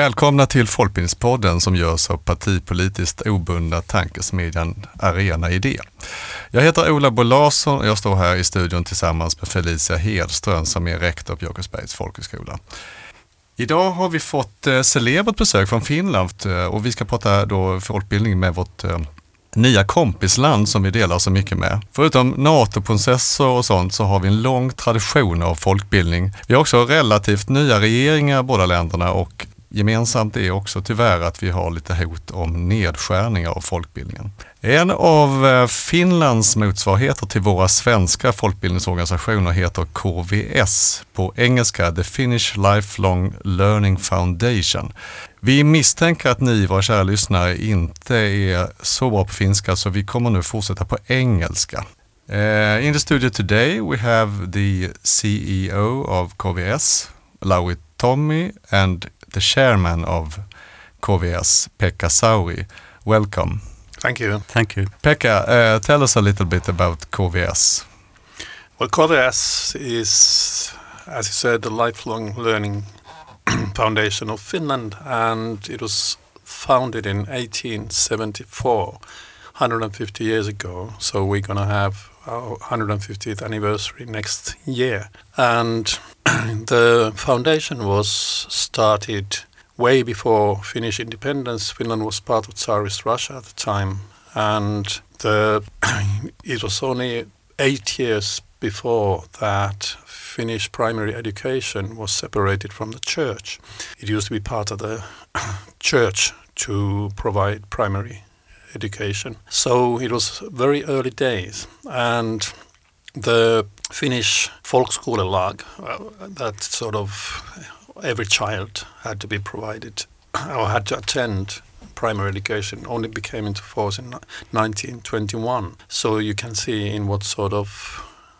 Välkomna till Folkbildningspodden som görs av partipolitiskt obundna tankesmedjan Arena Idé. Jag heter Ola Bo Larsson och jag står här i studion tillsammans med Felicia Hedström som är rektor på Jakobsbergs folkhögskola. Idag har vi fått eh, celebert besök från Finland eh, och vi ska prata då folkbildning med vårt eh, nya kompisland som vi delar så mycket med. Förutom NATO-processer och sånt så har vi en lång tradition av folkbildning. Vi har också relativt nya regeringar båda länderna och Gemensamt är också tyvärr att vi har lite hot om nedskärningar av folkbildningen. En av eh, Finlands motsvarigheter till våra svenska folkbildningsorganisationer heter KVS, på engelska The Finnish Lifelong Learning Foundation. Vi misstänker att ni, våra kära lyssnare, inte är så bra på finska så vi kommer nu fortsätta på engelska. Uh, in the studio today we have the CEO of KVS, Lauri Tommy and the chairman of KVS, Pekka Sauri. Welcome. Thank you. Thank you. Pekka, uh, tell us a little bit about KVS. Well, KVS is, as you said, the lifelong learning foundation of Finland, and it was founded in 1874, 150 years ago. So we're going to have our 150th anniversary next year. And the foundation was started way before Finnish independence. Finland was part of Tsarist Russia at the time, and the it was only eight years before that Finnish primary education was separated from the church. It used to be part of the church to provide primary education. So it was very early days, and the Finnish folkskolelag, uh, that sort of every child had to be provided or had to attend primary education only became into force in 1921. So you can see in what sort of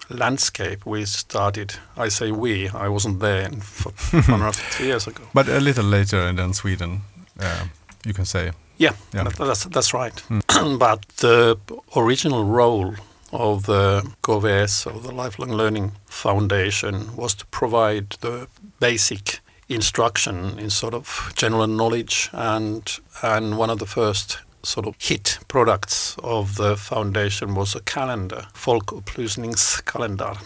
landscape we started. I say we, I wasn't there 150 years ago. But a little later than Sweden, uh, you can say. Yeah, yeah. that's, that's right. Mm. but the original role of the KVS, or the Lifelong Learning Foundation, was to provide the basic instruction in sort of general knowledge and and one of the first sort of hit products of the foundation was a calendar, Folkupplysningskalender.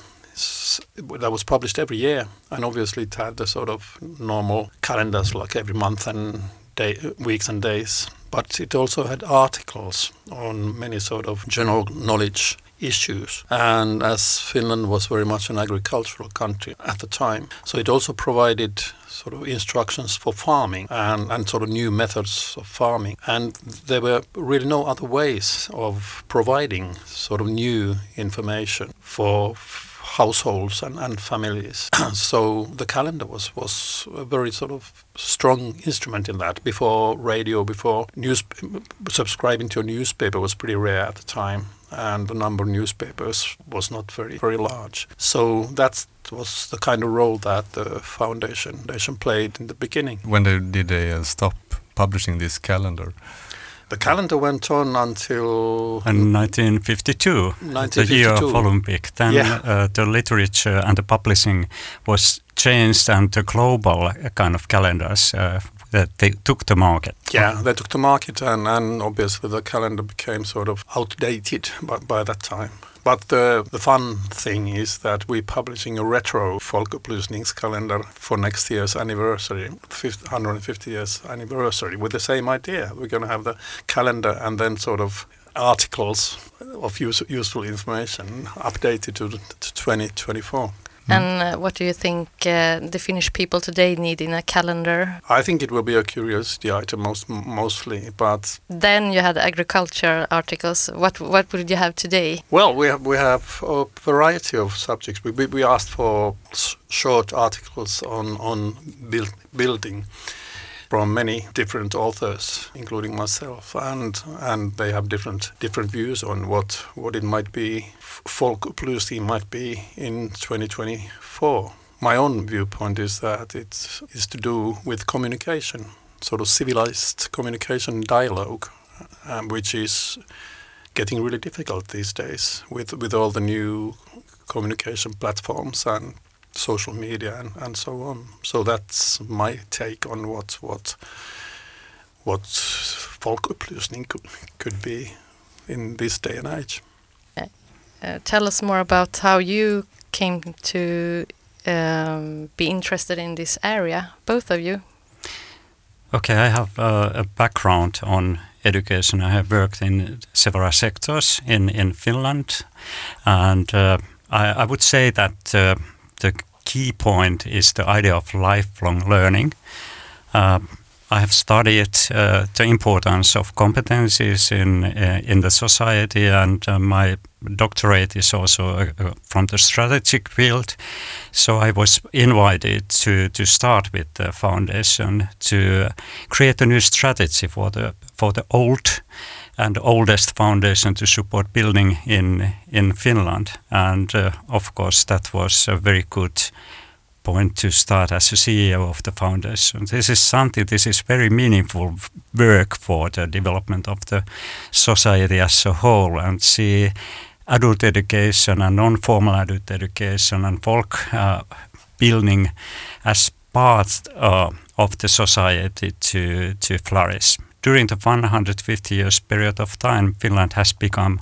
That was published every year, and obviously it had the sort of normal calendars like every month and day, weeks and days. But it also had articles on many sort of general knowledge issues. And as Finland was very much an agricultural country at the time, so it also provided sort of instructions for farming and, and sort of new methods of farming. And there were really no other ways of providing sort of new information for households and, and families. so the calendar was, was a very sort of strong instrument in that. Before radio, before news, subscribing to a newspaper was pretty rare at the time and the number of newspapers was not very very large. So that was the kind of role that the foundation, foundation played in the beginning. When did they uh, stop publishing this calendar? The calendar went on until in 1952, 1952. the year of Olympic. Then yeah. uh, the literature and the publishing was changed and the global kind of calendars uh, that they took the market. Yeah, they took the market, and, and obviously the calendar became sort of outdated by, by that time. But the, the fun thing is that we're publishing a retro calendar for next year's anniversary, 150 years anniversary, with the same idea. We're going to have the calendar and then sort of articles of use, useful information updated to, to 2024. Mm. And uh, what do you think uh, the Finnish people today need in a calendar? I think it will be a curiosity item most mostly, but then you had agriculture articles. What what would you have today? Well, we have we have a variety of subjects. We we, we asked for short articles on on build, building from many different authors, including myself, and and they have different different views on what what it might be, folk folkupplysning might be in 2024. My own viewpoint is that it is to do with communication, sort of civilized communication dialogue, um, which is getting really difficult these days with with all the new communication platforms and social media and, and so on. So that's my take on what what what folkupplysning could, could be in this day and age. Uh, tell us more about how you came to um, be interested in this area, both of you. Okay, I have uh, a background on education. I have worked in several sectors in, in Finland, and uh, I, I, would say that uh, the key point is the idea of lifelong learning. Uh, I have studied uh, the importance of competencies in uh, in the society, and uh, my doctorate is also uh, from the strategic field. So I was invited to to start with the foundation to create a new strategy for the for the old and oldest foundation to support building in in Finland, and uh, of course that was a very good point to start as a CEO of the foundation. This is something, this is very meaningful work for the development of the society as a whole and see adult education and non-formal adult education and folk uh, building as part uh, of the society to, to flourish. During the 150 years period of time, Finland has become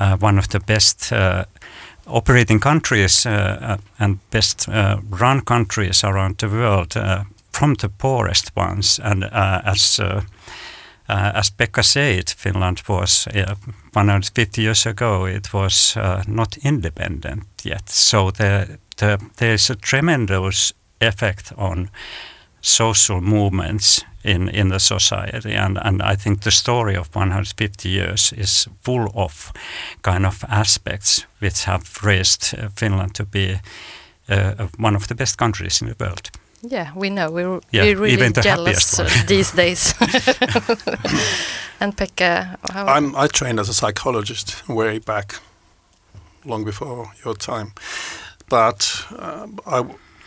uh, one of the best uh, operating countries uh, uh, and best uh, run countries around the world from the poorest ones. And as as Pekka said, Finland was 150 years ago. It was not independent yet. So the, the, there is a tremendous effect on social movements in, in the society. And, and I think the story of 150 years is full of kind of aspects which have raised uh, Finland to be uh, one of the best countries in the world. Yeah, we know. We're, yeah, we're really jealous uh, these days. and Pekka, how? I'm, I trained as a psychologist way back, long before your time. But uh, I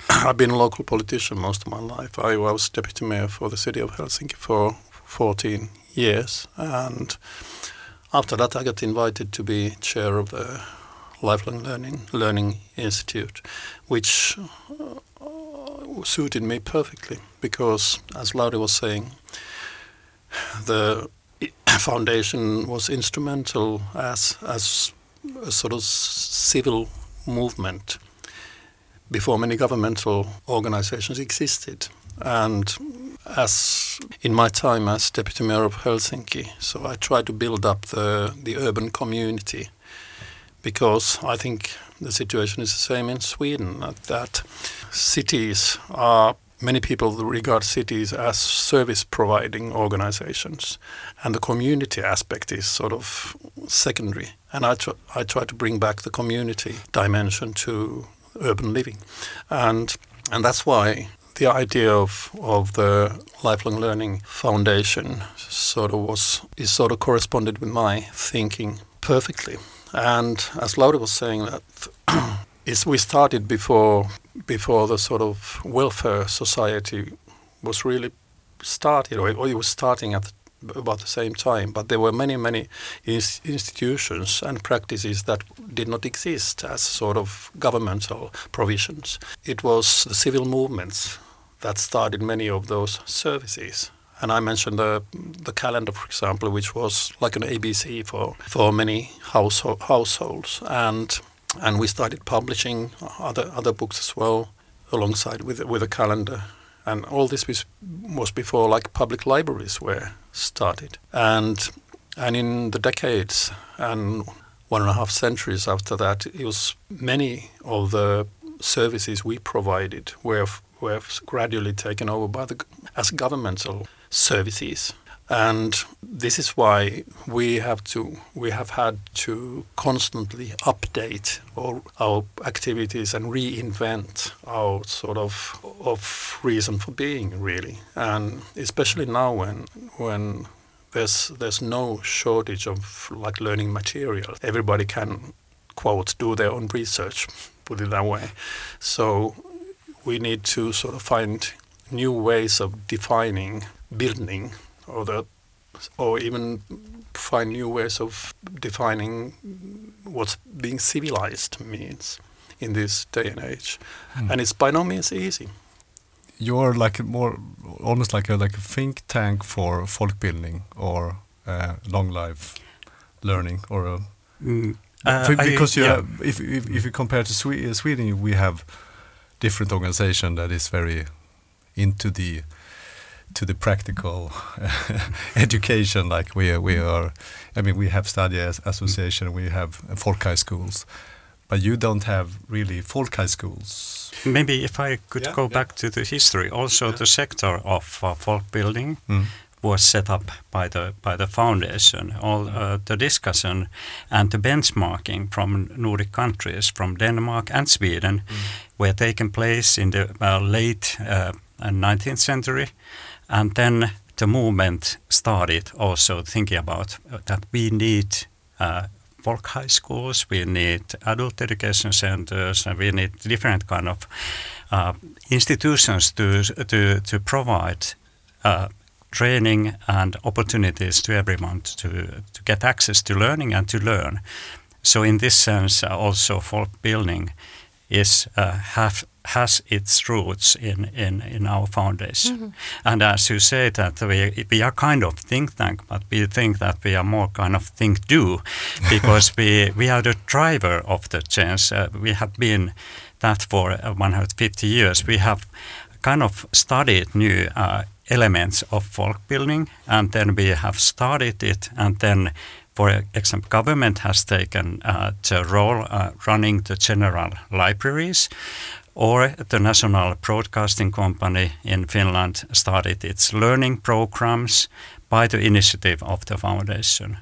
I've been a local politician most of my life. I was deputy mayor for the city of Helsinki for 14 years, and after that, I got invited to be chair of the Lifelong Learning Learning Institute, which uh, suited me perfectly because, as Lauri was saying, the foundation was instrumental as as a sort of civil movement before many governmental organizations existed. And as in my time as deputy mayor of Helsinki, so I tried to build up the, the urban community because I think the situation is the same in Sweden that cities are many people regard cities as service providing organizations and the community aspect is sort of secondary and I, tr- I try to bring back the community dimension to urban living. And, and that's why the idea of, of the lifelong learning foundation sort of was is sort of corresponded with my thinking perfectly. And as Lauri was saying that is we started before before the sort of welfare society was really started or it was starting at the about the same time, but there were many, many ins- institutions and practices that did not exist as sort of governmental provisions. It was the civil movements that started many of those services. And I mentioned the the calendar, for example, which was like an ABC for for many household, households, and and we started publishing other other books as well alongside with with a calendar and all this was, was before like public libraries were started. And and in the decades and one and a half centuries after that, it was many of the services we provided were were gradually taken over by the as governmental services. And this is why we have to we have had to constantly update all our activities and reinvent our sort of of reason for being really. And especially now when when there's there's no shortage of like learning material. Everybody can quote do their own research, put it that way. So we need to sort of find new ways of defining building or the or even find new ways of defining what being civilized means in this day and age, mm. and it's by no means easy. You're like more, almost like a like a think tank for folk building or uh, long life learning, or a, mm. uh, because I, you yeah. have, if, if if you compare to Sweden, we have different organization that is very into the to the practical education like we are, we are I mean we have study association we have folk high schools but you don't have really folk high schools maybe if I could yeah, go yeah. back to the history also yeah. the sector of uh, folkbildning mm. was set up by the by the foundation all uh, the discussion and the benchmarking from Nordic countries from Denmark and Sweden mm. were taken place in the uh, late 19th uh, century and then the movement started also thinking about uh, that we need uh, folk high schools, we need adult education centers, and we need different kind of uh, institutions to, to, to provide uh, training and opportunities to everyone to, to get access to learning and to learn. So in this sense, also folk building is uh, have has its roots in, in, in our foundation. Mm -hmm. And as you say that we, we are kind of think tank, but we think that we are more kind of think do because we, we are the driver of the change. Uh, we have been that for 150 years. We have kind of studied new uh, elements of folk building and then we have started it and then for example, government has taken uh, the role uh, running the general libraries or the National Broadcasting Company in Finland started its learning programs by the initiative of the foundation.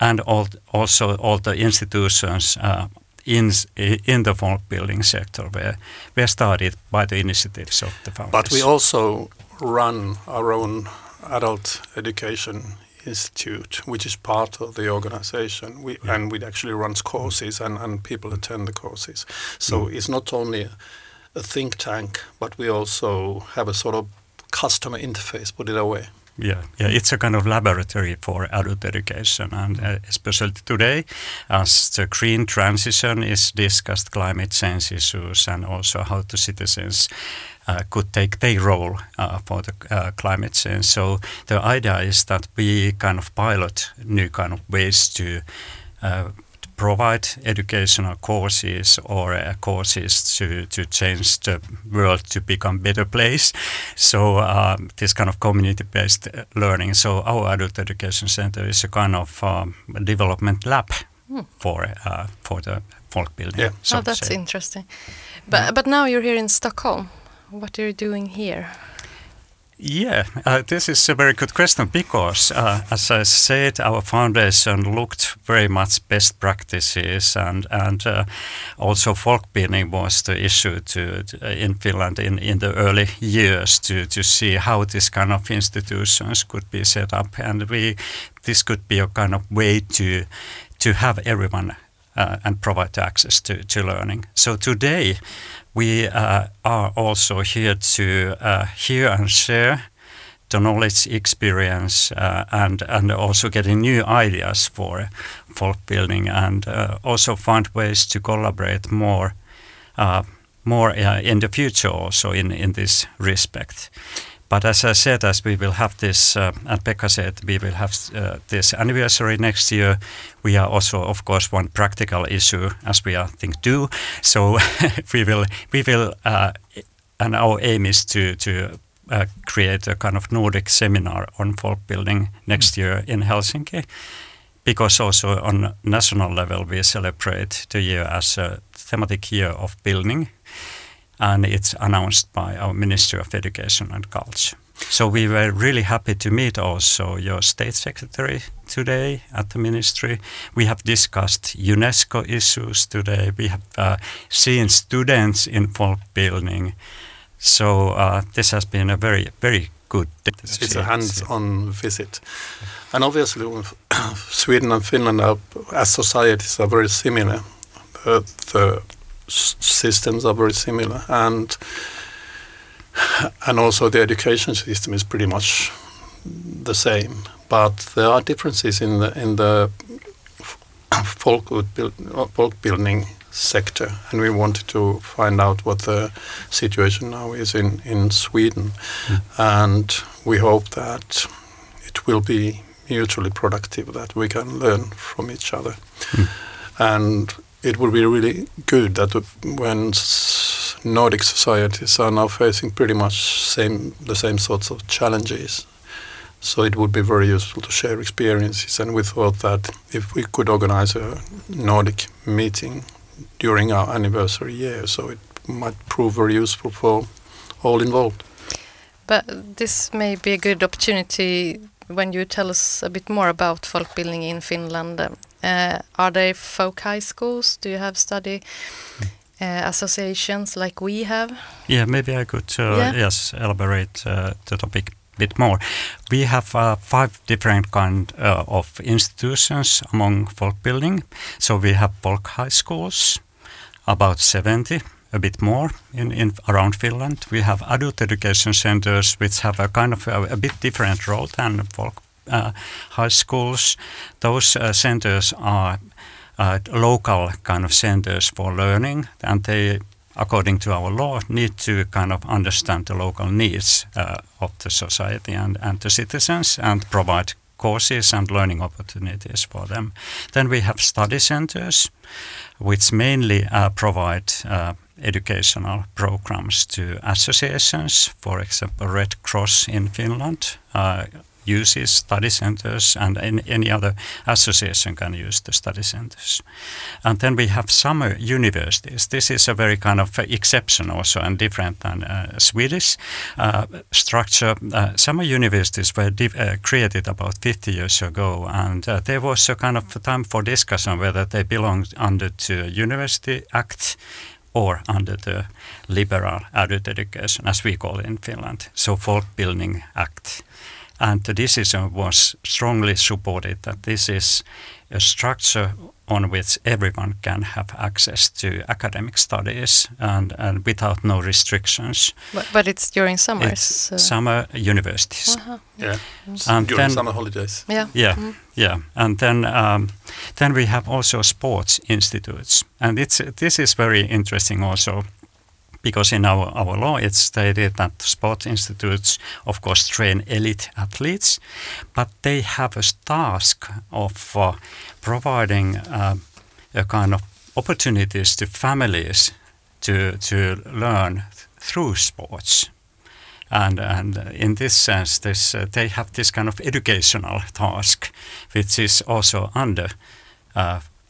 And all, also all the institutions uh, in, in the folk building sector were, were started by the initiatives of the foundation. But we also run our own adult education Institute, which is part of the organization, we, yeah. and it actually runs courses and, and people attend the courses. So mm. it's not only a, a, think tank, but we also have a sort of customer interface, put it away. Yeah, yeah, it's a kind of laboratory for adult education, and uh, especially today, as the green transition is discussed, climate change issues, and also how the citizens could take their role uh, for the uh, climate change. So the idea is that we kind of pilot new kind of ways to provide educational courses or uh, courses to, to change the world to become better place. So um, this kind of community-based learning. So our adult education center is a kind of um, development lab mm. for uh, for the folk building. Yeah. So oh, that's interesting. But yeah. but now you're here in Stockholm. What are you doing here? Yeah, uh, this is a very good question because, uh, as I said, our foundation looked very much best practices, and and uh, also folkbildning was the issue to, to, in Finland in, in the early years to to see how this kind of institutions could be set up, and we this could be a kind of way to to have everyone uh, and provide access to to learning. So today we uh, are also here to uh, hear and share the knowledge, experience, uh, and and also getting new ideas for folk building, and uh, also find ways to collaborate more, uh, more in the future also in in this respect. But as I said, as we will have this, uh, and Pekka said, we will have uh, this anniversary next year. We are also, of course, one practical issue, as we are think do. So we will, we will, uh, and our aim is to to uh, create a kind of Nordic seminar on folk building next mm. year in Helsinki, because also on national level we celebrate the year as a thematic year of building and it's announced by our Ministry of Education and Culture. So we were really happy to meet also your state secretary today at the ministry. We have discussed UNESCO issues today. We have uh, seen students in folk building. So uh, this has been a very, very good. It's a hands-on visit, and obviously, Sweden and Finland are, as societies are very similar. The, systems are very similar, and and also the education system is pretty much the same. But there are differences in the in the folk, build, folk building sector, and we wanted to find out what the situation now is in in Sweden, mm. and we hope that it will be mutually productive, that we can learn from each other, mm. and it would be really good that when Nordic societies are now facing pretty much same the same sorts of challenges so it would be very useful to share experiences. And we thought that if we could organize a Nordic meeting during our anniversary year, so it might prove very useful for all involved. But this may be a good opportunity when you tell us a bit more about folkbildning in Finland. Um, Uh, are there folk high schools? Do you have study uh, associations like we have? Yeah, maybe I could uh, yeah. yes elaborate uh, the topic a bit more. We have uh, five different kind uh, of institutions among folk building. So we have folk high schools, about 70, a bit more in, in around Finland. We have adult education centers, which have a kind of a, a bit different role than folk high schools. Those uh, centers are uh, local kind of centers for learning, and they according to our law, need to kind of understand the local needs uh, of the society and, and the citizens and provide courses and learning opportunities for them. Then we have study centers, which mainly uh, provide uh, educational programs to associations, for example, Red Cross in Finland, uh, uses study centers and any other association can use the study centers. And then we have summer universities. This is a very kind of exception also and different than uh, Swedish uh, structure. Uh, summer universities were uh, created about 50 years ago and uh, there was a kind of time for discussion whether they belonged under the University Act or under the liberal adult education, as we call it in Finland, so Folk Building Act. And the decision was strongly supported that this is a structure on which everyone can have access to academic studies and, and without no restrictions. But, but it's during summers? It's uh, summer universities. Uh-huh. Yeah, and during then, summer holidays. Yeah, yeah, mm. yeah. And then um, then we have also sports institutes, and it's this is very interesting also because in our, our law it's stated that sport institutes, of course, train elite athletes, but they have a task of uh, providing uh, a kind of opportunities to families to, to learn through sports. And, and in this sense, this, uh, they have this kind of educational task, which is also under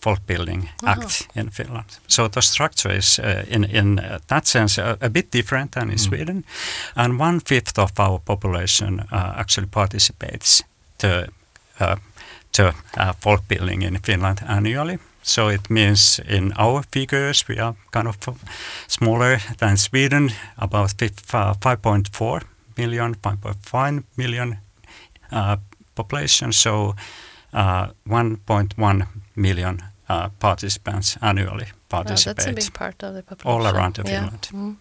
uh, Folkbildning Act in Finland. So the structure is, uh, in, in uh, that sense, a, a, bit different than in mm. Sweden. And one fifth of our population uh, actually participates to, uh, to uh, Folkbildning in Finland annually. So it means in our figures we are kind of smaller than Sweden, about 5.4 million, 5.5 million uh, population. So 1.1 million uh, participants annually participate. that's a big part of the population. All around the Finland. Mm.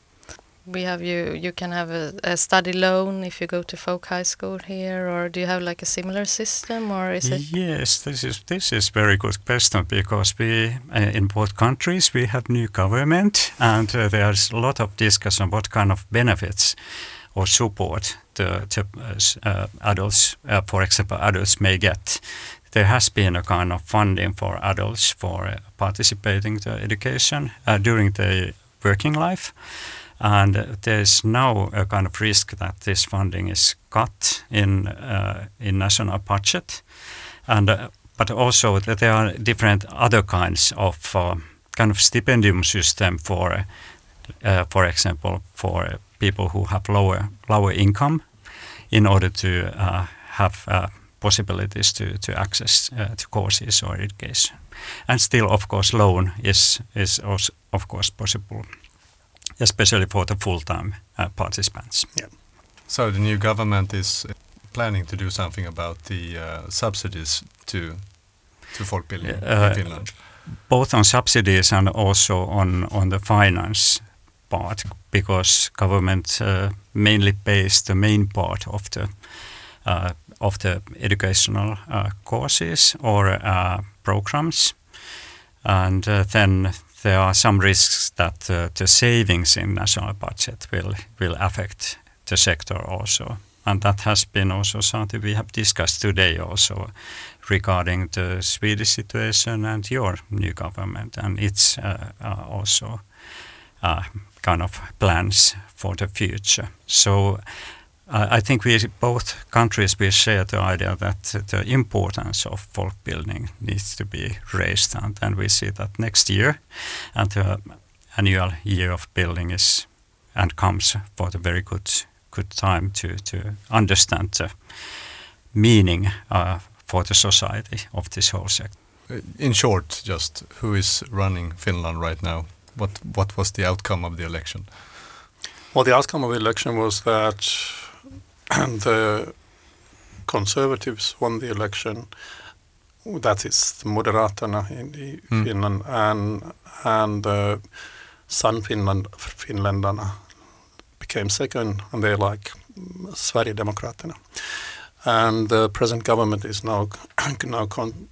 We have you. You can have a, a, study loan if you go to folk high school here, or do you have like a similar system, or is it? Yes, this is this is very good question because we uh, in both countries we have new government, and uh, there's a lot of discussion what kind of benefits or support the, the uh, adults, uh, for example, adults may get there has been a kind of funding for adults for uh, participating to education uh, during the working life. And there's now a kind of risk that this funding is cut in uh, in national budget, and uh, but also that there are different other kinds of uh, kind of stipendium system for, uh, for example, for people who have lower lower income, in order to have possibilities to, to access uh, to courses or education. And still, of course, loan is, is also, of course, possible, especially for the full-time uh, participants. Yeah. So the new government is planning to do something about the uh, subsidies to to folkbildning uh, in Finland? Both on subsidies and also on, on the finance part, because government uh, mainly pays the main part of the uh, of the educational uh, courses or uh, programs. And uh, then there are some risks that the savings in national budget will will affect the sector also. And that has been also something we have discussed today also regarding the Swedish situation and your new government and its uh, uh, also uh, kind of plans for the future. So I think we both countries we share the idea that the importance of folk building needs to be raised, and then we see that next year, and the annual year of building is and comes for the very good good time to to understand the meaning uh, for the society of this whole sector. In short, just who is running Finland right now? What what was the outcome of the election? Well, the outcome of the election was that the Conservatives won the election. That is the Moderaterna in, mm. Finland, and and the Sun Finland Finländarna came second, and they're like Sverigedemokraterna. And the present government is now now con-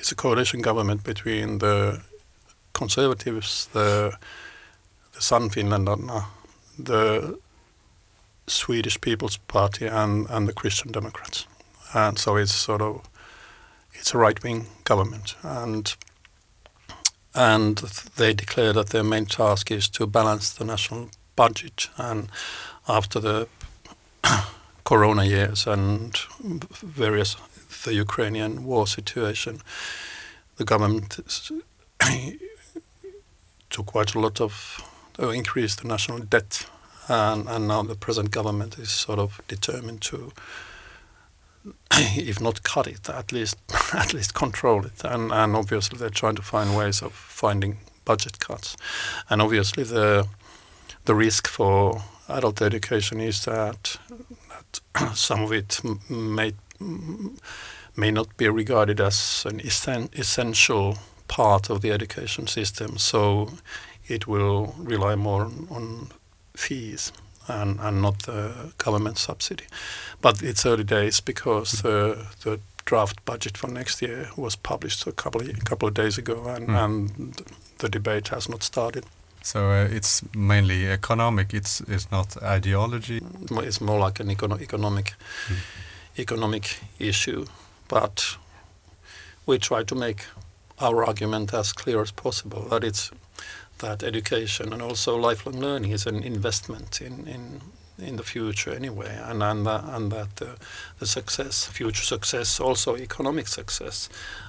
is a coalition government between the conservatives, the the Sannfinländarna, the Swedish People's Party, and and the Christian Democrats. And so it's sort of it's a right wing government, and and they declare that their main task is to balance the national budget. And after the Corona years and various the Ukrainian war situation, the government took quite a lot of increased the national debt, and, and now the present government is sort of determined to, if not cut it, at least at least control it, and and obviously they're trying to find ways of finding budget cuts, and obviously the the risk for adult education is that, that some of it may may not be regarded as an essential part of the education system. So it will rely more on fees and, and not the government subsidy. But it's early days because uh, the draft budget for next year was published a couple of, a couple of days ago and, mm. and the debate has not started. So uh, it's mainly economic. It's it's not ideology. It's more like an econo economic mm. economic issue, but we try to make our argument as clear as possible that it's that education and also lifelong learning is an investment in in in the future anyway, and and, uh, and that the success, future success, also economic success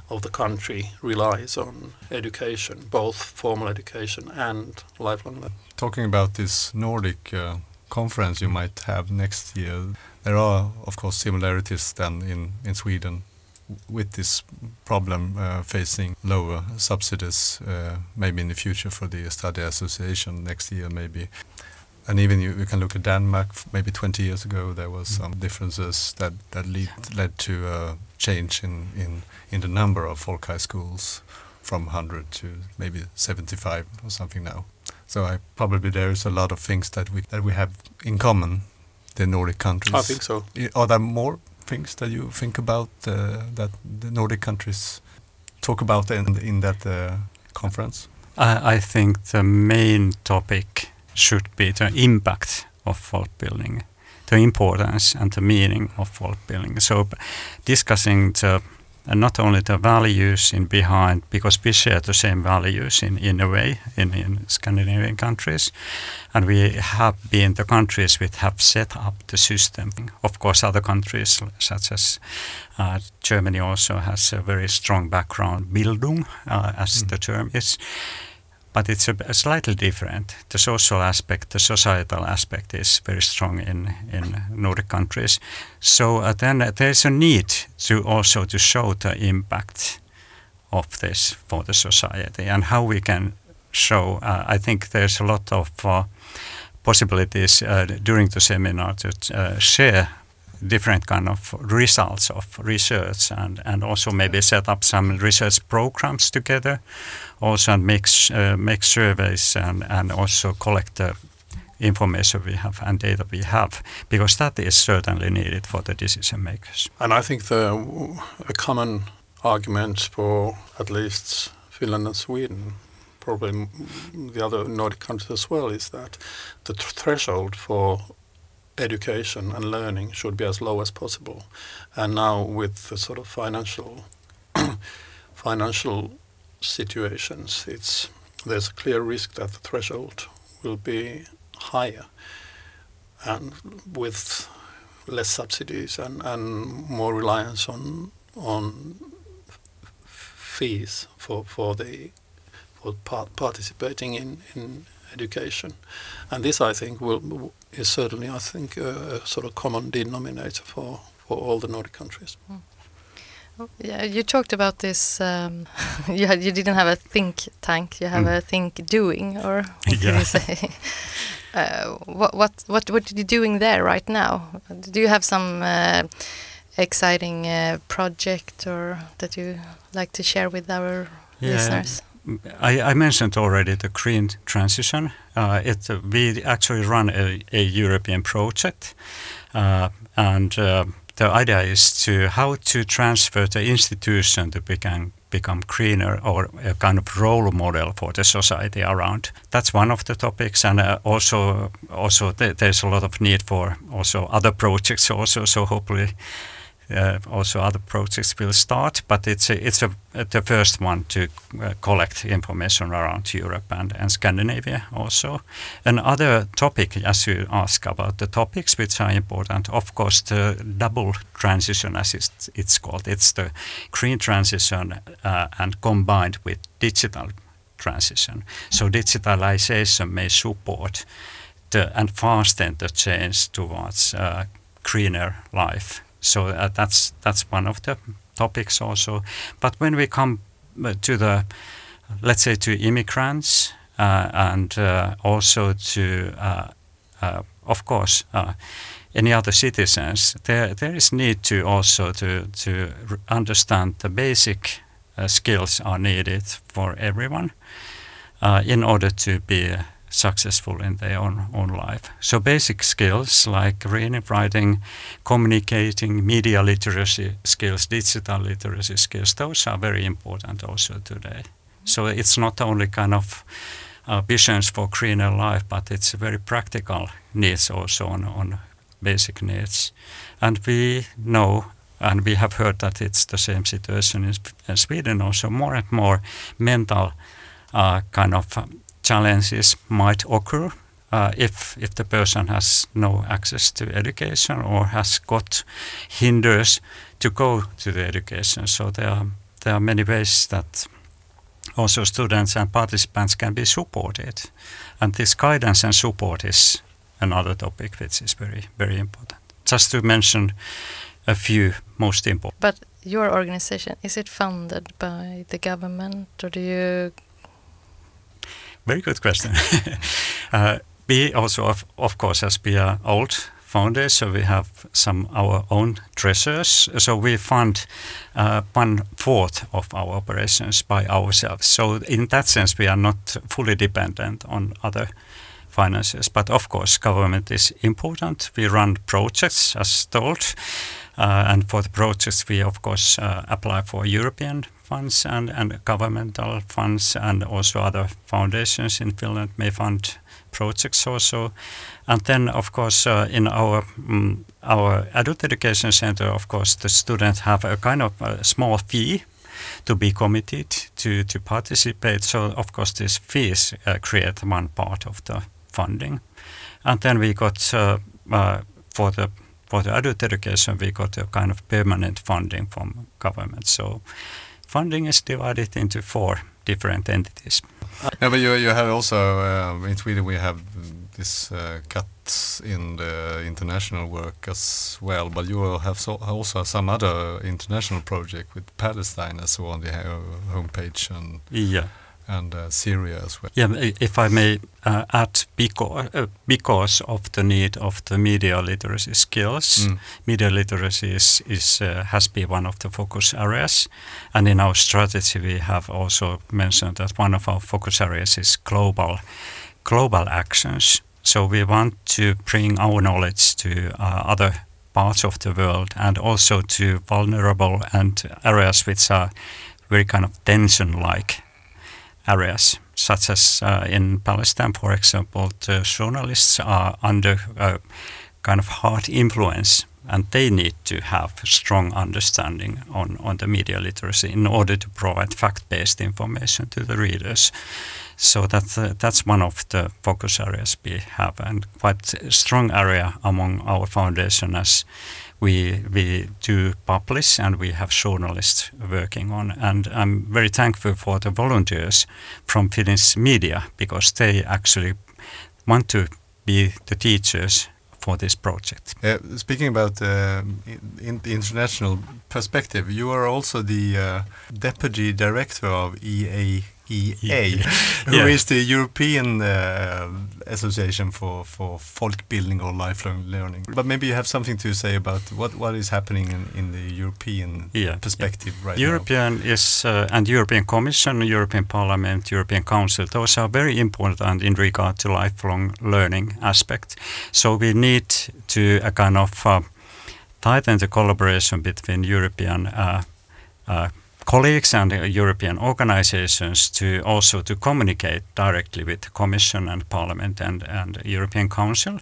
of the country relies on education, both formal education and lifelong learning. Talking about this Nordic uh, conference you might have next year, there are of course similarities then in in Sweden with this problem uh, facing lower subsidies uh, maybe in the future for the study association next year maybe and even you, you, can look at Denmark. Maybe 20 years ago, there was some differences that that lead, led to a change in, in in the number of folk high schools from 100 to maybe 75 or something now. So I probably there is a lot of things that we that we have in common, the Nordic countries. I think so. Are there more things that you think about uh, that the Nordic countries talk about in in that uh, conference? I, I think the main topic should be the impact of folk building, the importance and the meaning of folk building. So discussing the and not only the values in behind, because we share the same values in, in a way in, in Scandinavian countries. And we have been the countries which have set up the system. Of course, other countries such as uh, Germany also has a very strong background, Bildung, uh, as mm. the term is but it's a, a, slightly different. The social aspect, the societal aspect is very strong in, in Nordic countries. So uh, then uh, there's a need to also to show the impact of this for the society and how we can show. Uh, I think there's a lot of uh, possibilities uh, during the seminar to uh, share different kind of results of research and, and also maybe set up some research programs together also and make, uh, make surveys and, and also collect the information we have and data we have because that is certainly needed for the decision makers. And I think the a common argument for at least Finland and Sweden probably the other Nordic countries as well, is that the th threshold for education and learning should be as low as possible. And now with the sort of financial financial situations, it's there's a clear risk that the threshold will be higher, and with less subsidies and, and more reliance on on fees for for the for part participating in, in education, and this I think will is certainly I think a, sort of common denominator for for all the Nordic countries. Mm. Yeah, you talked about this. Um, you had, you didn't have a think tank. You have mm. a think doing, or what yeah. you say? Uh, what what what what are you doing there right now? Do you have some uh, exciting uh, project or that you like to share with our yeah. listeners? I, I, mentioned already the green transition. Uh, it, we actually run a, a European project, uh, and uh, the idea is to how to transfer the institution to become become greener or a kind of role model for the society around. That's one of the topics, and uh, also also th there's a lot of need for also other projects also. So hopefully uh, also other projects will start, but it's a, it's a, the first one to uh, collect information around Europe and, and Scandinavia also. Another topic, as you ask about the topics which are important, of course, the double transition, as it's, it's called. It's the green transition uh, and combined with digital transition. So digitalization may support the, and fasten the change towards uh, greener life so uh, that's that's one of the topics also. But when we come uh, to the, let's say, to immigrants uh, and uh, also to, uh, uh, of course, any other citizens, there there is need to also to to understand the basic skills are needed for everyone in order to be successful in their own, own life. So basic skills like reading, writing, communicating, media literacy skills, digital literacy skills, those are very important also today. So it's not only kind of visions for greener life, but it's very practical needs also on, on basic needs. And we know and we have heard that it's the same situation in, Sweden also more and more mental uh, kind of challenges might occur uh, if if the person has no access to education or has got hinders to go to the education. So there are there are many ways that also students and participants can be supported, and this guidance and support is another topic which is very very important. Just to mention a few most important. But your organization is it funded by the government or do you very good question. uh, we also, of, of course, as we are old founders, so we have some our own treasures. So we fund uh, one fourth of our operations by ourselves. So in that sense, we are not fully dependent on other finances. But of course, government is important. We run projects, as told. Uh, and for the projects, we of course uh, apply for European funds and, and governmental funds and also other foundations in Finland may fund projects also. And then, of course, uh, in our um, our adult education center, of course, the students have a kind of a small fee to be committed to, to participate. So, of course, these fees uh, create one part of the funding. And then we got uh, uh for the for the adult education, we got a kind of permanent funding from government. So funding is divided into four different entities. Yeah, but you, you have also, uh, in Sweden, we have this uh, cuts in the international work as well, but you have so also some other international project with Palestine as well on the uh, homepage. And yeah and uh, Syria as well. Yeah, if I may uh, add, because, uh, because of the need of the media literacy skills, mm. media literacy is, is uh, has been one of the focus areas, and in our strategy we have also mentioned that one of our focus areas is global, global actions. So we want to bring our knowledge to uh, other parts of the world and also to vulnerable and areas which are very kind of tension-like areas. such as uh, in Palestine, for example, the journalists are under uh, kind of hard influence and they need to have strong understanding on, on the media literacy in order to provide fact-based information to the readers. So that, uh, that's one of the focus areas we have and quite a strong area among our foundation as we, we do publish and we have journalists working on. And I'm very thankful for the volunteers from Finnish media because they actually want to be the teachers for this project. Uh, speaking about uh, in the international perspective, you are also the uh, deputy director of EA EA, who yeah. is the European uh, Association for, for Folkbildning or lifelong learning. But maybe you have something to say about what, what is happening in, in the European yeah. perspective yeah. right European now. is, uh, and European Commission, European Parliament, European Council, those are very important in regard to lifelong learning aspect. So we need to a kind of uh, tighten the collaboration between European uh, uh, colleagues and European organizations to also to communicate directly with the Commission and Parliament and, and European Council.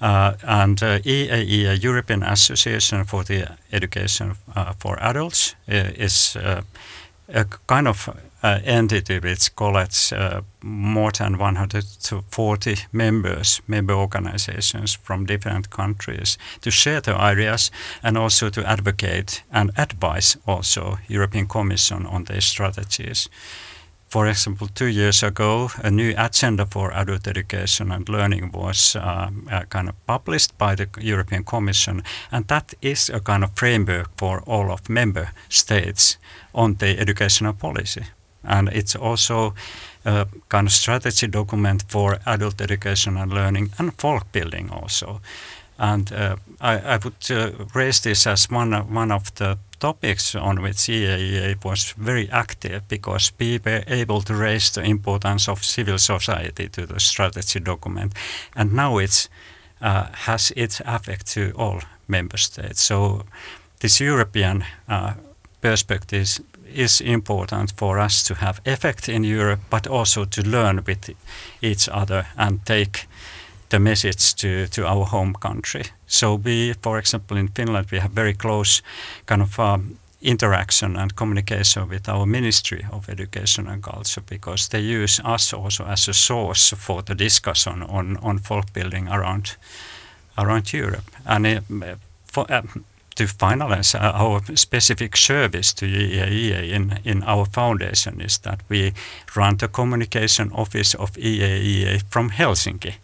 Uh, and uh, European Association for the Education uh, for Adults, uh, is uh, a kind of entity which collects uh, more than 140 members, member organizations from different countries to share their ideas and also to advocate and advise also European Commission on their strategies. For example, two years ago, a new agenda for adult education and learning was uh, uh, kind of published by the European Commission, and that is a kind of framework for all of member states on the educational policy and it's also a kind of strategy document for adult education and learning and folk building also. And uh, I, I, would uh, raise this as one of, one of the topics on which EAEA was very active because we were able to raise the importance of civil society to the strategy document. And now it uh, has its effect to all member states. So this European uh, perspective is important for us to have effect in Europe, but also to learn with each other and take the message to, to our home country. So we, for example, in Finland, we have very close kind of um, interaction and communication with our Ministry of Education and Culture because they use us also as a source for the discussion on, on folk building around around Europe. And uh, for, uh, to finalize our specific service to EAEA in, in our foundation is that we run the communication office of EAEA from Helsinki.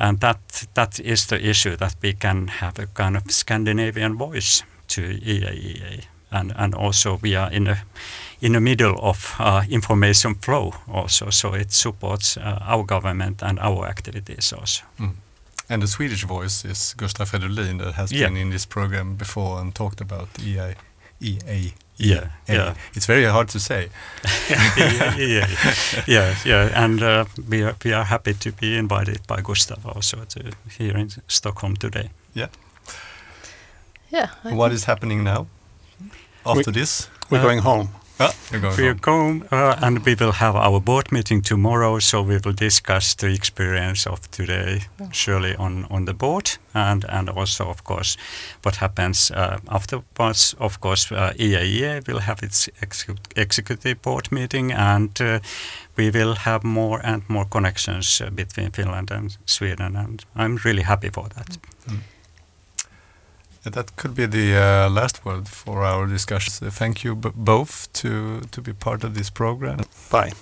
And that, that is the issue that we can have a kind of Scandinavian voice to EAEA. And, and also we are in the, in the middle of uh, information flow also, so it supports uh, our government and our activities also. Mm. And the Swedish voice is Gustav Fridolin that has yeah. been in this program before and talked about EA. EA. Yeah, yeah. It's very hard to say. yeah, yeah, yeah, yeah. And uh, we are we are happy to be invited by Gustav also to here in Stockholm today. Yeah. Yeah. what is happening now? After we, this, we're uh, going home. Ah, we go uh, and we will have our board meeting tomorrow, so we will discuss the experience of today, surely on, on the board, and, and also, of course, what happens uh, afterwards. Of course, uh, EAEA will have its ex executive board meeting, and uh, we will have more and more connections uh, between Finland and Sweden, and I'm really happy for that. Mm. That could be the uh, last word for our discussion. So thank you both to to be part of this program. Bye.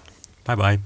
Bye bye.